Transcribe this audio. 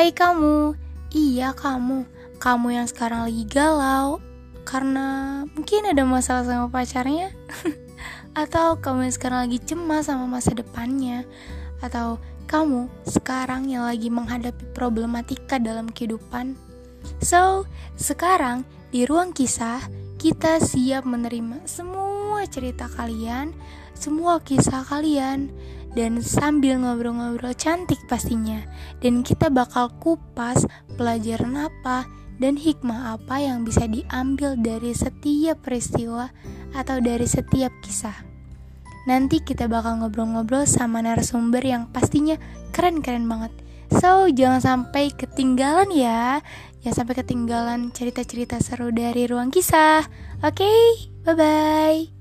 Hai kamu, iya kamu, kamu yang sekarang lagi galau karena mungkin ada masalah sama pacarnya, atau kamu yang sekarang lagi cemas sama masa depannya, atau kamu sekarang yang lagi menghadapi problematika dalam kehidupan. So, sekarang di ruang kisah kita siap menerima semua cerita kalian, semua kisah kalian dan sambil ngobrol-ngobrol cantik pastinya. Dan kita bakal kupas pelajaran apa dan hikmah apa yang bisa diambil dari setiap peristiwa atau dari setiap kisah. Nanti kita bakal ngobrol-ngobrol sama narasumber yang pastinya keren-keren banget. So, jangan sampai ketinggalan ya. Jangan sampai ketinggalan cerita-cerita seru dari ruang kisah. Oke, okay? bye-bye.